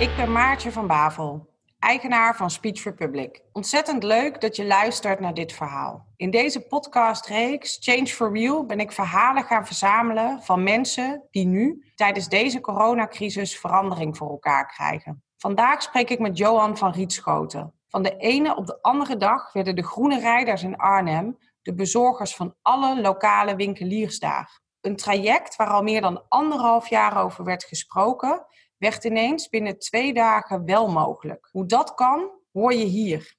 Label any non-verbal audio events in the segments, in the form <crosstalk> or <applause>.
Ik ben Maartje van Bavel, eigenaar van Speech Republic. Ontzettend leuk dat je luistert naar dit verhaal. In deze podcastreeks Change for Real ben ik verhalen gaan verzamelen van mensen die nu tijdens deze coronacrisis verandering voor elkaar krijgen. Vandaag spreek ik met Johan van Rietschoten. Van de ene op de andere dag werden de groene rijders in Arnhem de bezorgers van alle lokale winkeliers daar. Een traject waar al meer dan anderhalf jaar over werd gesproken, werd ineens binnen twee dagen wel mogelijk. Hoe dat kan, hoor je hier.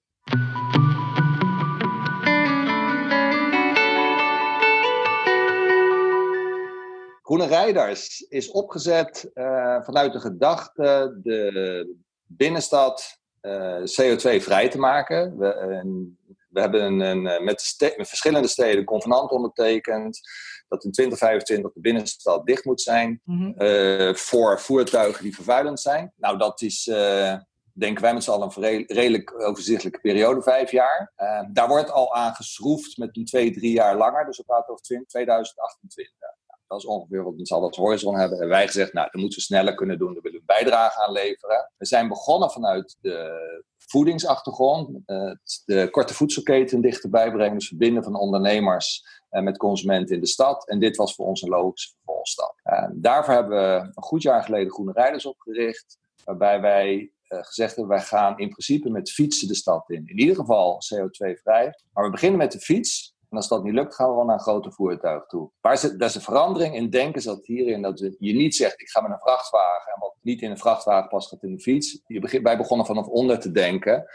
Groene Rijders is opgezet uh, vanuit de gedachte de binnenstad uh, CO2 vrij te maken. We, uh, we hebben een, een met, met, verschillende steden convenant ondertekend dat in 2025 de binnenstad dicht moet zijn mm -hmm. voor voertuigen die vervuilend zijn. Nou, dat is denken wij met z'n allen een redelijk overzichtelijke periode, vijf jaar. Uh, daar wordt al aan geschroefd met een twee, drie jaar langer. Dus we praten over 2028. Dat is ongeveer wat met als horizon hebben. En wij gezegd, nou, dat moeten we sneller kunnen doen. Daar willen we een bijdrage aan leveren. We zijn begonnen vanuit de voedingsachtergrond. Uh, de korte voedselketen dichterbij brengen. Dus verbinden van ondernemers uh, met consumenten in de stad. En dit was voor ons een logische vervolgstap. daarvoor hebben we een goed jaar geleden Groene Rijders opgericht. Waarbij wij gezegd hebben, wij gaan in principe met fietsen de stad in. In ieder geval CO2-vrij. Maar we beginnen met de fiets. En als dat niet lukt, gaan we wel naar een grote voertuig toe. Maar is dat is een verandering in denken zat hierin dat je niet zegt, ik ga met een vrachtwagen. En wat niet in een vrachtwagen past, gaat in de fiets. Je begint, wij begonnen vanaf onder te denken.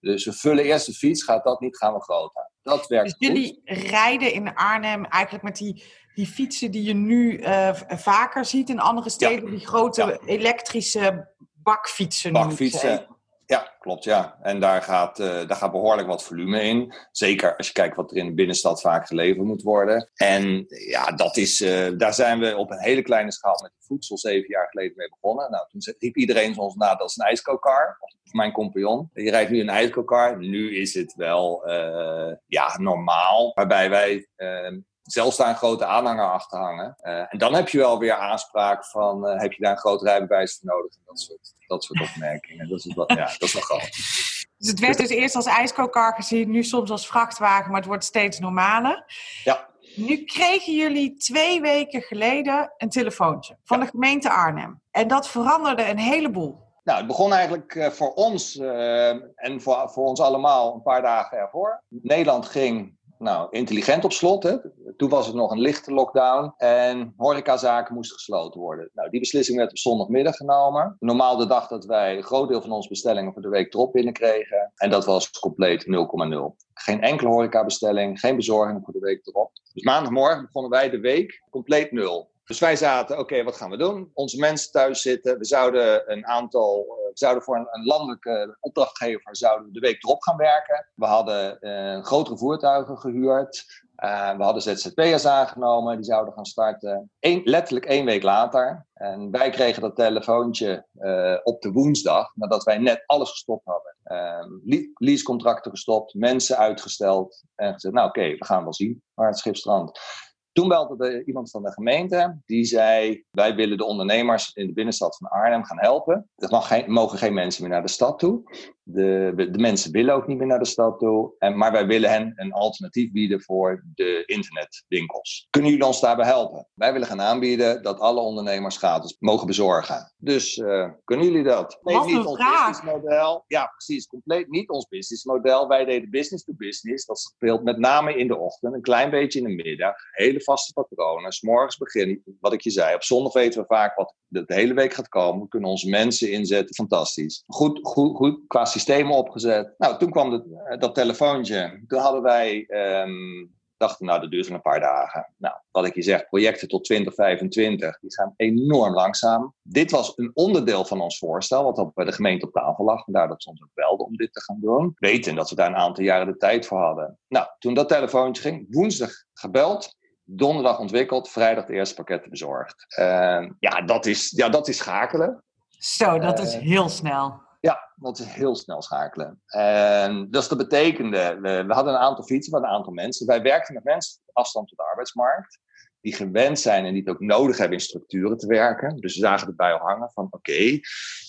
Dus we vullen eerst de fiets, gaat dat niet, gaan we groter. Dat werkt dus jullie rijden in Arnhem eigenlijk met die, die fietsen die je nu uh, vaker ziet in andere steden, die grote elektrische bakfietsen. Bakfietsen. Ja, klopt, ja. En daar gaat, uh, daar gaat behoorlijk wat volume in. Zeker als je kijkt wat er in de binnenstad vaak geleverd moet worden. En ja, dat is, uh, daar zijn we op een hele kleine schaal met voedsel zeven jaar geleden mee begonnen. Nou, toen riep iedereen ons na, dat is een ijskookcar. Of mijn compagnon. Je rijdt nu een ijskookcar. Nu is het wel uh, ja, normaal. Waarbij wij zelfs daar een grote aanhanger achter hangen. Uh, en dan heb je wel weer aanspraak van, uh, heb je daar een groot rijbewijs voor nodig? En dat soort, dat soort opmerkingen. Dat is, wel, ja, dat is wel grappig. <laughs> Dus het werd dus eerst als ijskookkar gezien, nu soms als vrachtwagen, maar het wordt steeds normaler. Ja. Nu kregen jullie twee weken geleden een telefoontje van ja. de gemeente Arnhem. En dat veranderde een heleboel. Nou, het begon eigenlijk uh, voor ons en voor, voor ons allemaal een paar dagen ervoor. Nederland ging nou, intelligent op slot. Hè. Toen was het nog een lichte lockdown en horecazaken moesten gesloten worden. Nou, die beslissing werd op zondagmiddag genomen. Normaal de dag dat wij een groot deel van onze bestellingen voor de week erop binnenkregen. En dat was compleet 0,0. Geen enkele horecabestelling, geen bezorging voor de week erop. Dus maandagmorgen begonnen wij de week compleet nul. Dus wij zaten, oké, wat gaan we doen? Onze mensen thuis zitten. We zouden een aantal, eh, we zouden voor een, landelijke opdrachtgever zouden de week erop gaan werken. We hadden uh, grotere voertuigen gehuurd. Uh, we hadden ZZP'ers aangenomen, die zouden gaan starten. Eén, letterlijk één week later. En wij kregen dat telefoontje op de woensdag, nadat wij net alles gestopt hadden. Uh, leasecontracten gestopt, mensen uitgesteld. En gezegd, nou oké, we gaan wel zien waar het schip strandt. Toen belde iemand van de gemeente die zei: Wij willen de ondernemers in de binnenstad van Arnhem gaan helpen. Er mogen geen mensen meer naar de stad toe. De, de mensen willen ook niet meer naar de stad toe. En, maar wij willen hen een alternatief bieden voor de internetwinkels. Kunnen jullie ons daarbij helpen? Wij willen gaan aanbieden dat alle ondernemers gratis mogen bezorgen. Dus uh, kunnen jullie dat? Nee, Wat niet ons businessmodel. Ja, precies. Compleet niet ons businessmodel. Wij deden business to business. Dat speelt met name in de ochtend, een klein beetje in de middag. Hele vaste patronen. S morgens begin, wat ik je zei. Op zondag weten we vaak wat de, de hele week gaat komen. We kunnen onze mensen inzetten. Fantastisch. Goed, goed, goed qua systemen opgezet. Nou, toen kwam eh, dat telefoontje. Toen hadden wij, um, dachten, nou, dat duurt een paar dagen. Nou, wat ik je zeg, projecten tot 2025, die gaan enorm langzaam. Dit was een onderdeel van ons voorstel, wat op bij de gemeente op tafel lag. Daar dat soms ook belde om dit te gaan doen. Weten dat we daar een aantal jaren de tijd voor hadden. Nou, toen dat telefoontje ging, woensdag gebeld. Donderdag ontwikkeld, vrijdag de eerste pakketten bezorgd. Uh, ja, dat is, ja, dat is schakelen. Zo, dat is heel snel. Ja, dat is heel snel schakelen. En dus dat betekende, we, we hadden een aantal fietsen, we hadden een aantal mensen. Wij werkten met mensen op afstand tot de arbeidsmarkt. die gewend zijn en die het ook nodig hebben in structuren te werken. Dus ze zagen erbij hangen van oké,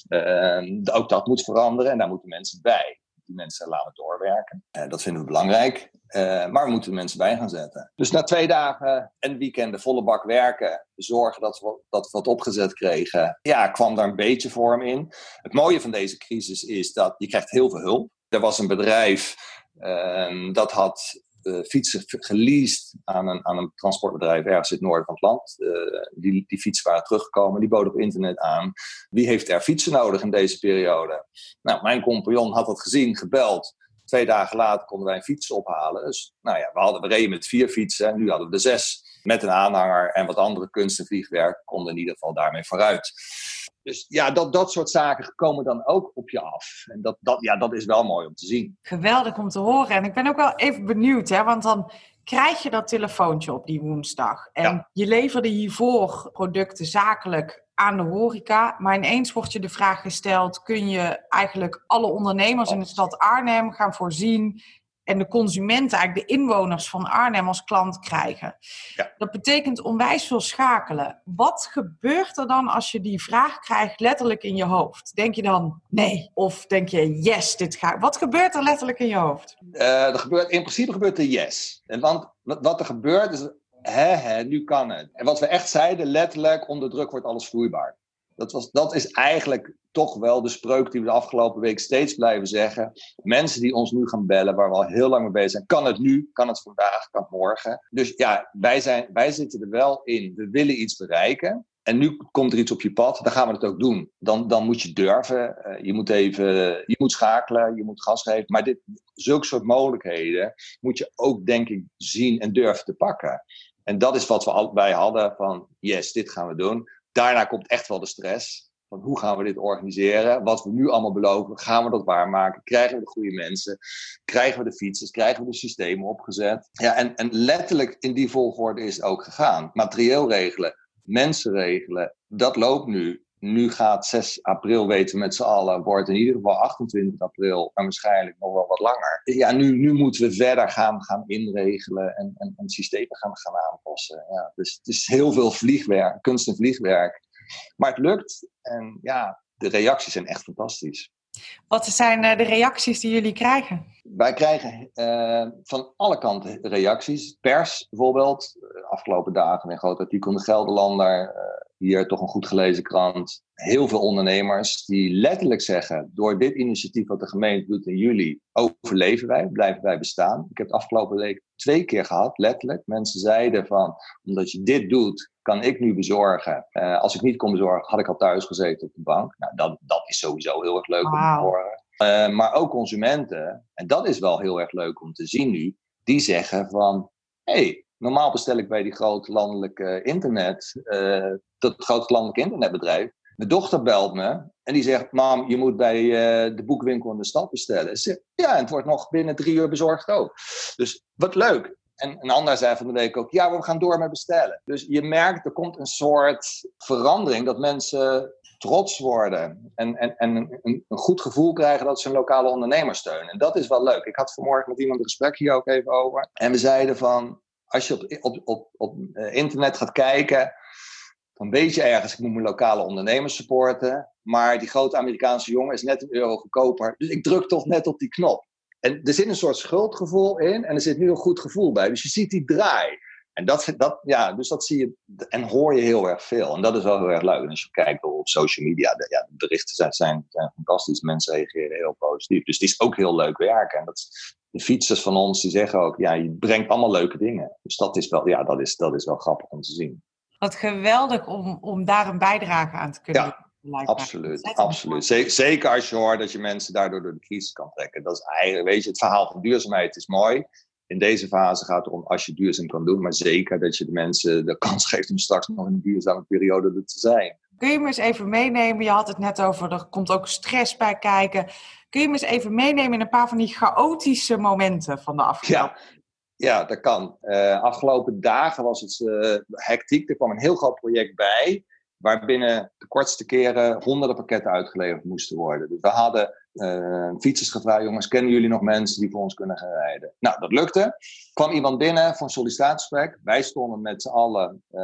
ehm, ook dat moet veranderen en daar moeten mensen bij. Die mensen laten doorwerken. Uh, dat vinden we belangrijk. Uh, maar we moeten mensen bij gaan zetten. Dus na twee dagen en weekenden volle bak werken, zorgen dat we, dat wat opgezet kregen, ja, kwam daar een beetje vorm in. Het mooie van deze crisis is dat je krijgt heel veel hulp. Er was een bedrijf uh, dat had uh, fietsen geleased aan een, aan een transportbedrijf ergens in het noorden van het land. Uh, die, die fietsen waren teruggekomen, die boden op internet aan. Wie heeft er fietsen nodig in deze periode? Nou, mijn compagnon had dat gezien, gebeld. Twee dagen later konden wij een fiets ophalen. Dus nou ja, we, hadden, we reden met vier fietsen en nu hadden we er zes. Met een aanhanger en wat andere kunst- en vliegwerk konden in ieder geval daarmee vooruit. Dus ja, dat, dat soort zaken komen dan ook op je af. En dat, dat, ja, dat is wel mooi om te zien. Geweldig om te horen. En ik ben ook wel even benieuwd, hè, want dan krijg je dat telefoontje op die woensdag. En ja. je leverde hiervoor producten zakelijk aan de horeca. Maar ineens wordt je de vraag gesteld: kun je eigenlijk alle ondernemers in de stad Arnhem gaan voorzien en de consumenten, eigenlijk de inwoners van Arnhem als klant krijgen. Ja. Dat betekent onwijs veel schakelen. Wat gebeurt er dan als je die vraag krijgt letterlijk in je hoofd? Denk je dan nee? Of denk je yes, dit gaat. Wat gebeurt er letterlijk in je hoofd? Uh, er gebeurt, in principe gebeurt er yes. En want wat er gebeurt is, hè, nu kan het. En wat we echt zeiden, letterlijk, onder druk wordt alles vloeibaar. Dat, was, dat is eigenlijk toch wel de spreuk die we de afgelopen week steeds blijven zeggen. Mensen die ons nu gaan bellen, waar we al heel lang mee bezig zijn. Kan het nu? Kan het vandaag? Kan het morgen? Dus ja, wij, zijn, wij zitten er wel in. We willen iets bereiken. En nu komt er iets op je pad, dan gaan we het ook doen. Dan, dan moet je durven, uh, je moet even, je moet schakelen, je moet gas geven. Maar dit, zulke soort mogelijkheden moet je ook, denk ik, zien en durven te pakken. En dat is wat we allebei hadden van, yes, dit gaan we doen. Daarna komt echt wel de stress. Van hoe gaan we dit organiseren? Wat we nu allemaal beloven, gaan we dat waarmaken? Krijgen we de goede mensen? Krijgen we de fietsers? Krijgen we de systemen opgezet? Ja, en, en letterlijk in die volgorde is het ook gegaan. Materieel regelen, mensen regelen, dat loopt nu. Nu gaat 6 april, weten we met z'n allen, wordt in ieder geval 28 april, en waarschijnlijk nog wel wat langer. Ja, nu, nu moeten we verder gaan, gaan inregelen en, en, en systemen gaan, gaan aanpassen. Ja, dus het is heel veel vliegwerk, kunst en vliegwerk. Maar het lukt en ja, de reacties zijn echt fantastisch. Wat zijn de reacties die jullie krijgen? Wij krijgen uh, van alle kanten reacties. Pers bijvoorbeeld, afgelopen dagen een groot artikel in de Gelderlander. Uh, hier toch een goed gelezen krant. Heel veel ondernemers die letterlijk zeggen: door dit initiatief wat de gemeente doet in juli, overleven wij, blijven wij bestaan. Ik heb het afgelopen week twee keer gehad, letterlijk. Mensen zeiden van, omdat je dit doet, kan ik nu bezorgen. Uh, als ik niet kon bezorgen, had ik al thuis gezeten op de bank. Nou, dat, dat is sowieso heel erg leuk wow. om te horen. Uh, maar ook consumenten, en dat is wel heel erg leuk om te zien nu, die zeggen van, hé, hey, normaal bestel ik bij die grote landelijke internet, uh, dat grote landelijke internetbedrijf. Mijn dochter belt me en die zegt: Mam, je moet bij uh, de boekwinkel in de stad bestellen. Ja, en het wordt nog binnen drie uur bezorgd ook. Dus wat leuk. En een ander zei van de week ook: Ja, we gaan door met bestellen. Dus je merkt, er komt een soort verandering dat mensen trots worden en, en, en een, een, goed gevoel krijgen dat ze een lokale ondernemer steunen. En dat is wel leuk. Ik had vanmorgen met iemand een gesprek hier ook even over. En we zeiden van, als je op, op, op, op internet gaat kijken, dan weet je ergens, ik moet mijn lokale ondernemers supporten. Maar die grote Amerikaanse jongen is net een euro goedkoper. Dus ik druk toch net op die knop. En er zit een soort schuldgevoel in en er zit nu een goed gevoel bij. Dus je ziet die draai. En dat, dat, ja, dus dat zie je en hoor je heel erg veel. En dat is wel heel erg leuk. En als je kijkt op social media, de, ja, de berichten zijn, zijn, zijn, fantastisch. Mensen reageren heel positief. Dus het is ook heel leuk werken. En dat, de fietsers van ons die zeggen ook, ja, je brengt allemaal leuke dingen. Dus dat is wel, ja, dat is, dat is wel grappig om te zien. Wat geweldig om, om daar een bijdrage aan te kunnen ja. Absoluut, absoluut. Zeker als je hoort dat je mensen daardoor door de crisis kan trekken. Dat is eigenlijk, weet je, het verhaal van duurzaamheid is mooi. In deze fase gaat het erom als je duurzaam kan doen, maar zeker dat je de mensen de kans geeft om straks nog in een duurzame periode er te zijn. Kun je me eens even meenemen? Je had het net over, er komt ook stress bij kijken. Kun je me eens even meenemen in een paar van die chaotische momenten van de afgelopen ja. Ja, dat kan. Uh, afgelopen dagen was het uh, hectiek. Er kwam een heel groot project bij, waar binnen de kortste keren honderden pakketten uitgeleverd moesten worden. Dus we hadden uh, fietsers gevraagd, jongens, kennen jullie nog mensen die voor ons kunnen gaan rijden? Nou, dat lukte. kwam iemand binnen voor een sollicitatiegesprek. Wij stonden met z'n allen uh,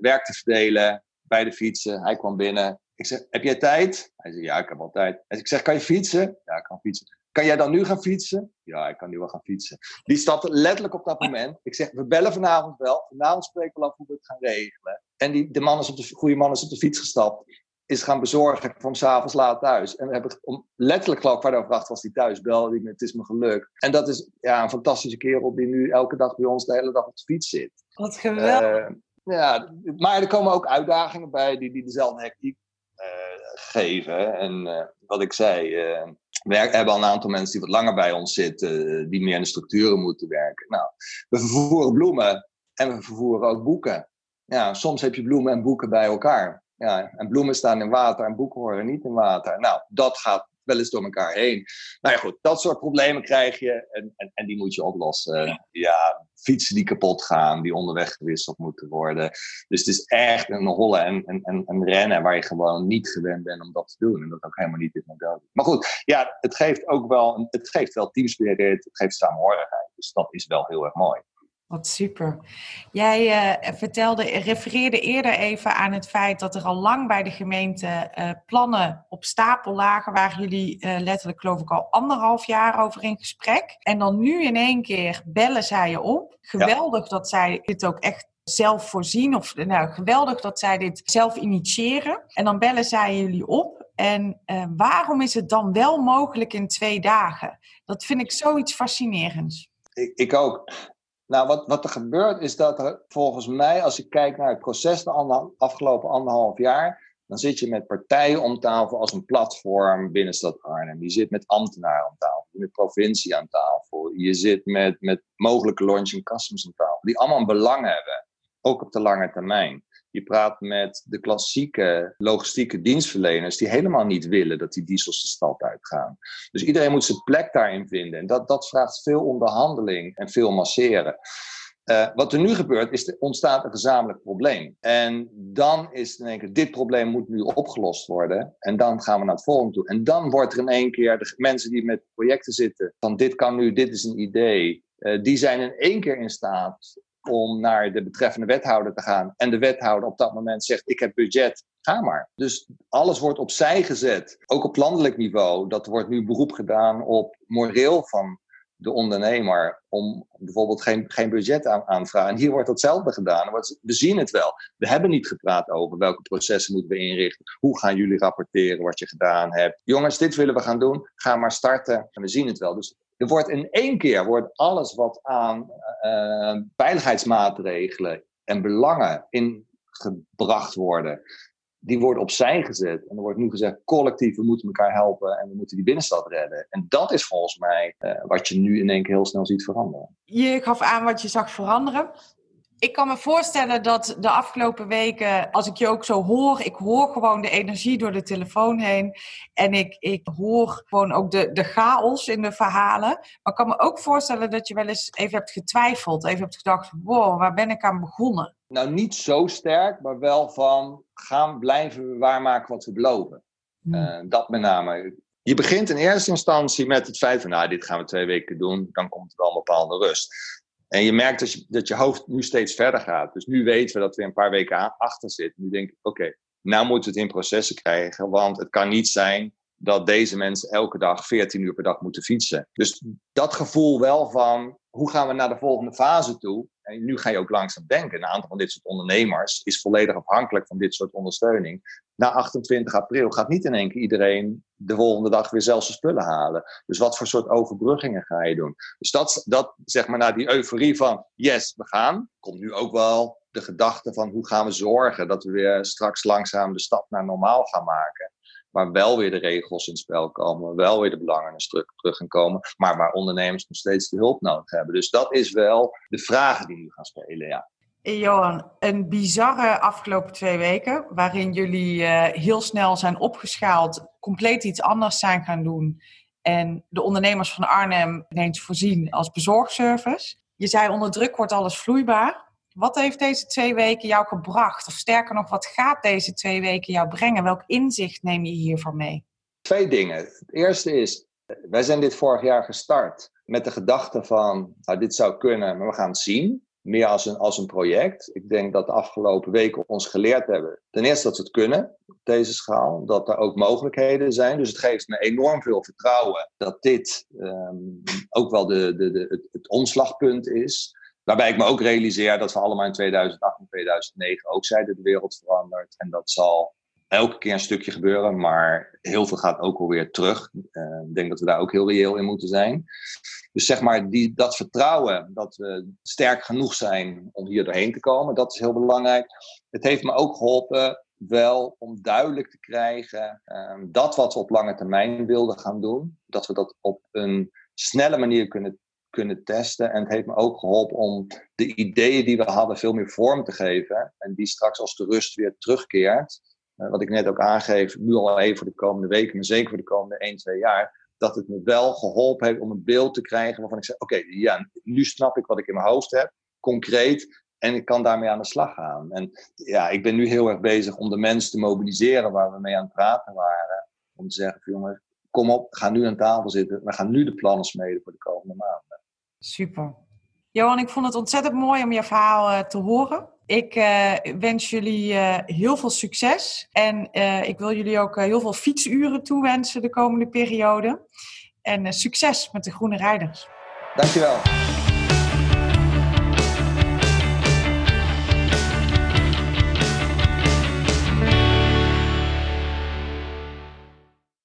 werk te verdelen bij de fietsen. Hij kwam binnen. Ik zeg, heb jij tijd? Hij zei, ja, ik heb wel tijd. Ik zeg, kan je fietsen? Ja, ik kan fietsen. Kan jij dan nu gaan fietsen? Ja, ik kan nu wel gaan fietsen. Die stapte letterlijk op dat moment. Ik zeg, we bellen vanavond wel. Vanavond spreken we af hoe we het gaan regelen. En die, de man is op de goede man is op de fiets gestapt is gaan bezorgen. Ik kwam s'avonds laat thuis. En we hebben om, letterlijk geloof ik kwart over acht was hij thuis. Belde het is me geluk. En dat is ja, een fantastische kerel die nu elke dag bij ons de hele dag op de fiets zit. Wat geweldig. Uh, ja, maar er komen ook uitdagingen bij die, die dezelfde hectiek uh, geven. En uh, wat ik zei, we hebben al een aantal mensen die wat langer bij ons zitten, die meer in de structuren moeten werken. Nou, we vervoeren bloemen en we vervoeren ook boeken. Ja, soms heb je bloemen en boeken bij elkaar. Ja, en bloemen staan in water en boeken horen niet in water. Nou, dat gaat wel eens door elkaar heen. Nou ja, goed, dat soort problemen krijg je en, en, en die moet je oplossen. Ja, fietsen die kapot gaan, die onderweg gewisseld moeten worden. Dus het is echt een hollen en, en, en, rennen waar je gewoon niet gewend bent om dat te doen. En dat ook helemaal niet dit model Maar goed, ja, het geeft ook wel, het geeft wel teamspirit, het geeft samenhorigheid. Dus dat is wel heel erg mooi. Wat super. Jij uh, vertelde, refereerde eerder even aan het feit dat er al lang bij de gemeente uh, plannen op stapel lagen. Waren jullie uh, letterlijk, geloof ik, al anderhalf jaar over in gesprek. En dan nu in één keer bellen zij je op. Geweldig dat zij dit ook echt zelf voorzien. Of nou, geweldig dat zij dit zelf initiëren. En dan bellen zij jullie op. En waarom is het dan wel mogelijk in twee dagen? Dat vind ik zoiets fascinerends. Ik, ik ook. Nou, wat, wat er gebeurt is dat er volgens mij, als ik kijk naar het proces de afgelopen anderhalf jaar, dan zit je met partijen om tafel als een platform binnen Stad Arnhem. Je zit met ambtenaren aan tafel, met provincie aan tafel, je zit met, met mogelijke launching customs aan tafel, die allemaal een belang hebben, ook op de lange termijn. Je praat met de klassieke logistieke dienstverleners die helemaal niet willen dat die diesels de stad uitgaan. Dus iedereen moet zijn plek daarin vinden. En dat, dat vraagt veel onderhandeling en veel masseren. Uh, wat er nu gebeurt, is er ontstaat een gezamenlijk probleem. En dan is in één dit probleem moet nu opgelost worden. En dan gaan we naar het volgende toe. En dan wordt er in één keer, de mensen die met projecten zitten, van dit kan nu, dit is een idee. Uh, die zijn in één keer in staat om naar de betreffende wethouder te gaan. En de wethouder op dat moment zegt: Ik heb budget, ga maar. Dus alles wordt opzij gezet, ook op landelijk niveau. Dat wordt nu beroep gedaan op moreel van de ondernemer om bijvoorbeeld geen, geen budget aan, aanvragen. En hier wordt hetzelfde gedaan. We zien het wel. We hebben niet gepraat over welke processen moeten we inrichten. Hoe gaan jullie rapporteren wat je gedaan hebt? Jongens, dit willen we gaan doen. Ga maar starten. En we zien het wel. Dus er wordt in één keer wordt alles wat aan uh, veiligheidsmaatregelen en belangen ingebracht worden, die worden opzij gezet. En er wordt nu gezegd, collectief, we moeten elkaar helpen en we moeten die binnenstad redden. En dat is volgens mij uh, wat je nu in één keer heel snel ziet veranderen. Je gaf aan wat je zag veranderen ik kan me voorstellen dat de afgelopen weken, als ik je ook zo hoor, ik hoor gewoon de energie door de telefoon heen. En ik, ik hoor gewoon ook de, de chaos in de verhalen. Maar ik kan me ook voorstellen dat je wel eens even hebt getwijfeld. Even hebt gedacht, wow, waar ben ik aan begonnen? Nou, niet zo sterk, maar wel van gaan blijven we waarmaken wat we beloven. Hmm. Uh, dat met name. Je begint in eerste instantie met het feit van, nou, dit gaan we twee weken doen, dan komt er wel een bepaalde rust. En je merkt dat je, dat je hoofd nu steeds verder gaat. Dus nu weten we dat we een paar weken achter zitten. Nu denk ik, oké, nou moeten we het in processen krijgen. Want het kan niet zijn dat deze mensen elke dag 14 uur per dag moeten fietsen. Dus dat gevoel wel van hoe gaan we naar de volgende fase toe? En nu ga je ook langzaam denken. Een aantal van dit soort ondernemers is volledig afhankelijk van dit soort ondersteuning. Na 28 april gaat niet in één keer iedereen de volgende dag weer zelfs zijn spullen halen. Dus wat voor soort overbruggingen ga je doen? Dus dat, dat zeg maar, na die euforie van yes, we gaan, komt nu ook wel de gedachte van hoe gaan we zorgen dat we weer straks langzaam de stap naar normaal gaan maken. Waar wel weer de regels in spel komen, wel weer de belangen terug gaan komen, maar waar ondernemers nog steeds de hulp nodig hebben. Dus dat is wel de vragen die nu gaan spelen, ja. Johan, een bizarre afgelopen twee weken, waarin jullie uh, heel snel zijn opgeschaald, compleet iets anders zijn gaan doen en de ondernemers van Arnhem ineens voorzien als bezorgservice. Je zei onder druk wordt alles vloeibaar. Wat heeft deze twee weken jou gebracht? Of sterker nog, wat gaat deze twee weken jou brengen? Welk inzicht neem je hiervan mee? Twee dingen. Het eerste is, wij zijn dit vorig jaar gestart met de gedachte van, nou, dit zou kunnen, maar we gaan het zien. Meer als een, als een project. Ik denk dat de afgelopen weken ons geleerd hebben. Ten eerste dat we het kunnen op deze schaal. Dat er ook mogelijkheden zijn. Dus het geeft me enorm veel vertrouwen dat dit ehm, ook wel de, de, de, het, het omslagpunt is. Waarbij ik me ook realiseer dat we allemaal in 2008 en 2009 ook zeiden de wereld verandert. En dat zal elke keer een stukje gebeuren, maar heel veel gaat ook alweer terug. Uh, ik denk dat we daar ook heel reëel in moeten zijn. Dus zeg maar, die, dat vertrouwen dat we sterk genoeg zijn om hier doorheen te komen, dat is heel belangrijk. Het heeft me ook geholpen wel om duidelijk te krijgen uh, dat wat we op lange termijn wilden gaan doen, dat we dat op een snelle manier kunnen, kunnen testen. En het heeft me ook geholpen om de ideeën die we hadden veel meer vorm te geven en die straks als de rust weer terugkeert eh, wat ik net ook aangeef, nu al even voor de komende weken, maar zeker voor de komende 1, 2 jaar, dat het me wel geholpen heeft om een beeld te krijgen waarvan ik zeg, oké, ja, nu snap ik wat ik in mijn hoofd heb, concreet, en ik kan daarmee aan de slag gaan. En ja, ik ben nu heel erg bezig om de mensen te mobiliseren waar we mee aan het praten waren, om te zeggen, jongens, kom op, ga nu aan tafel zitten, we gaan nu de plannen smeden voor de komende maanden. Super. Johan, ik vond het ontzettend mooi om je verhaal uh, te horen. Ik uh, wens jullie uh, heel veel succes. En uh, ik wil jullie ook heel veel fietsuren toewensen de komende periode. En succes met de Groene Rijders. Dankjewel.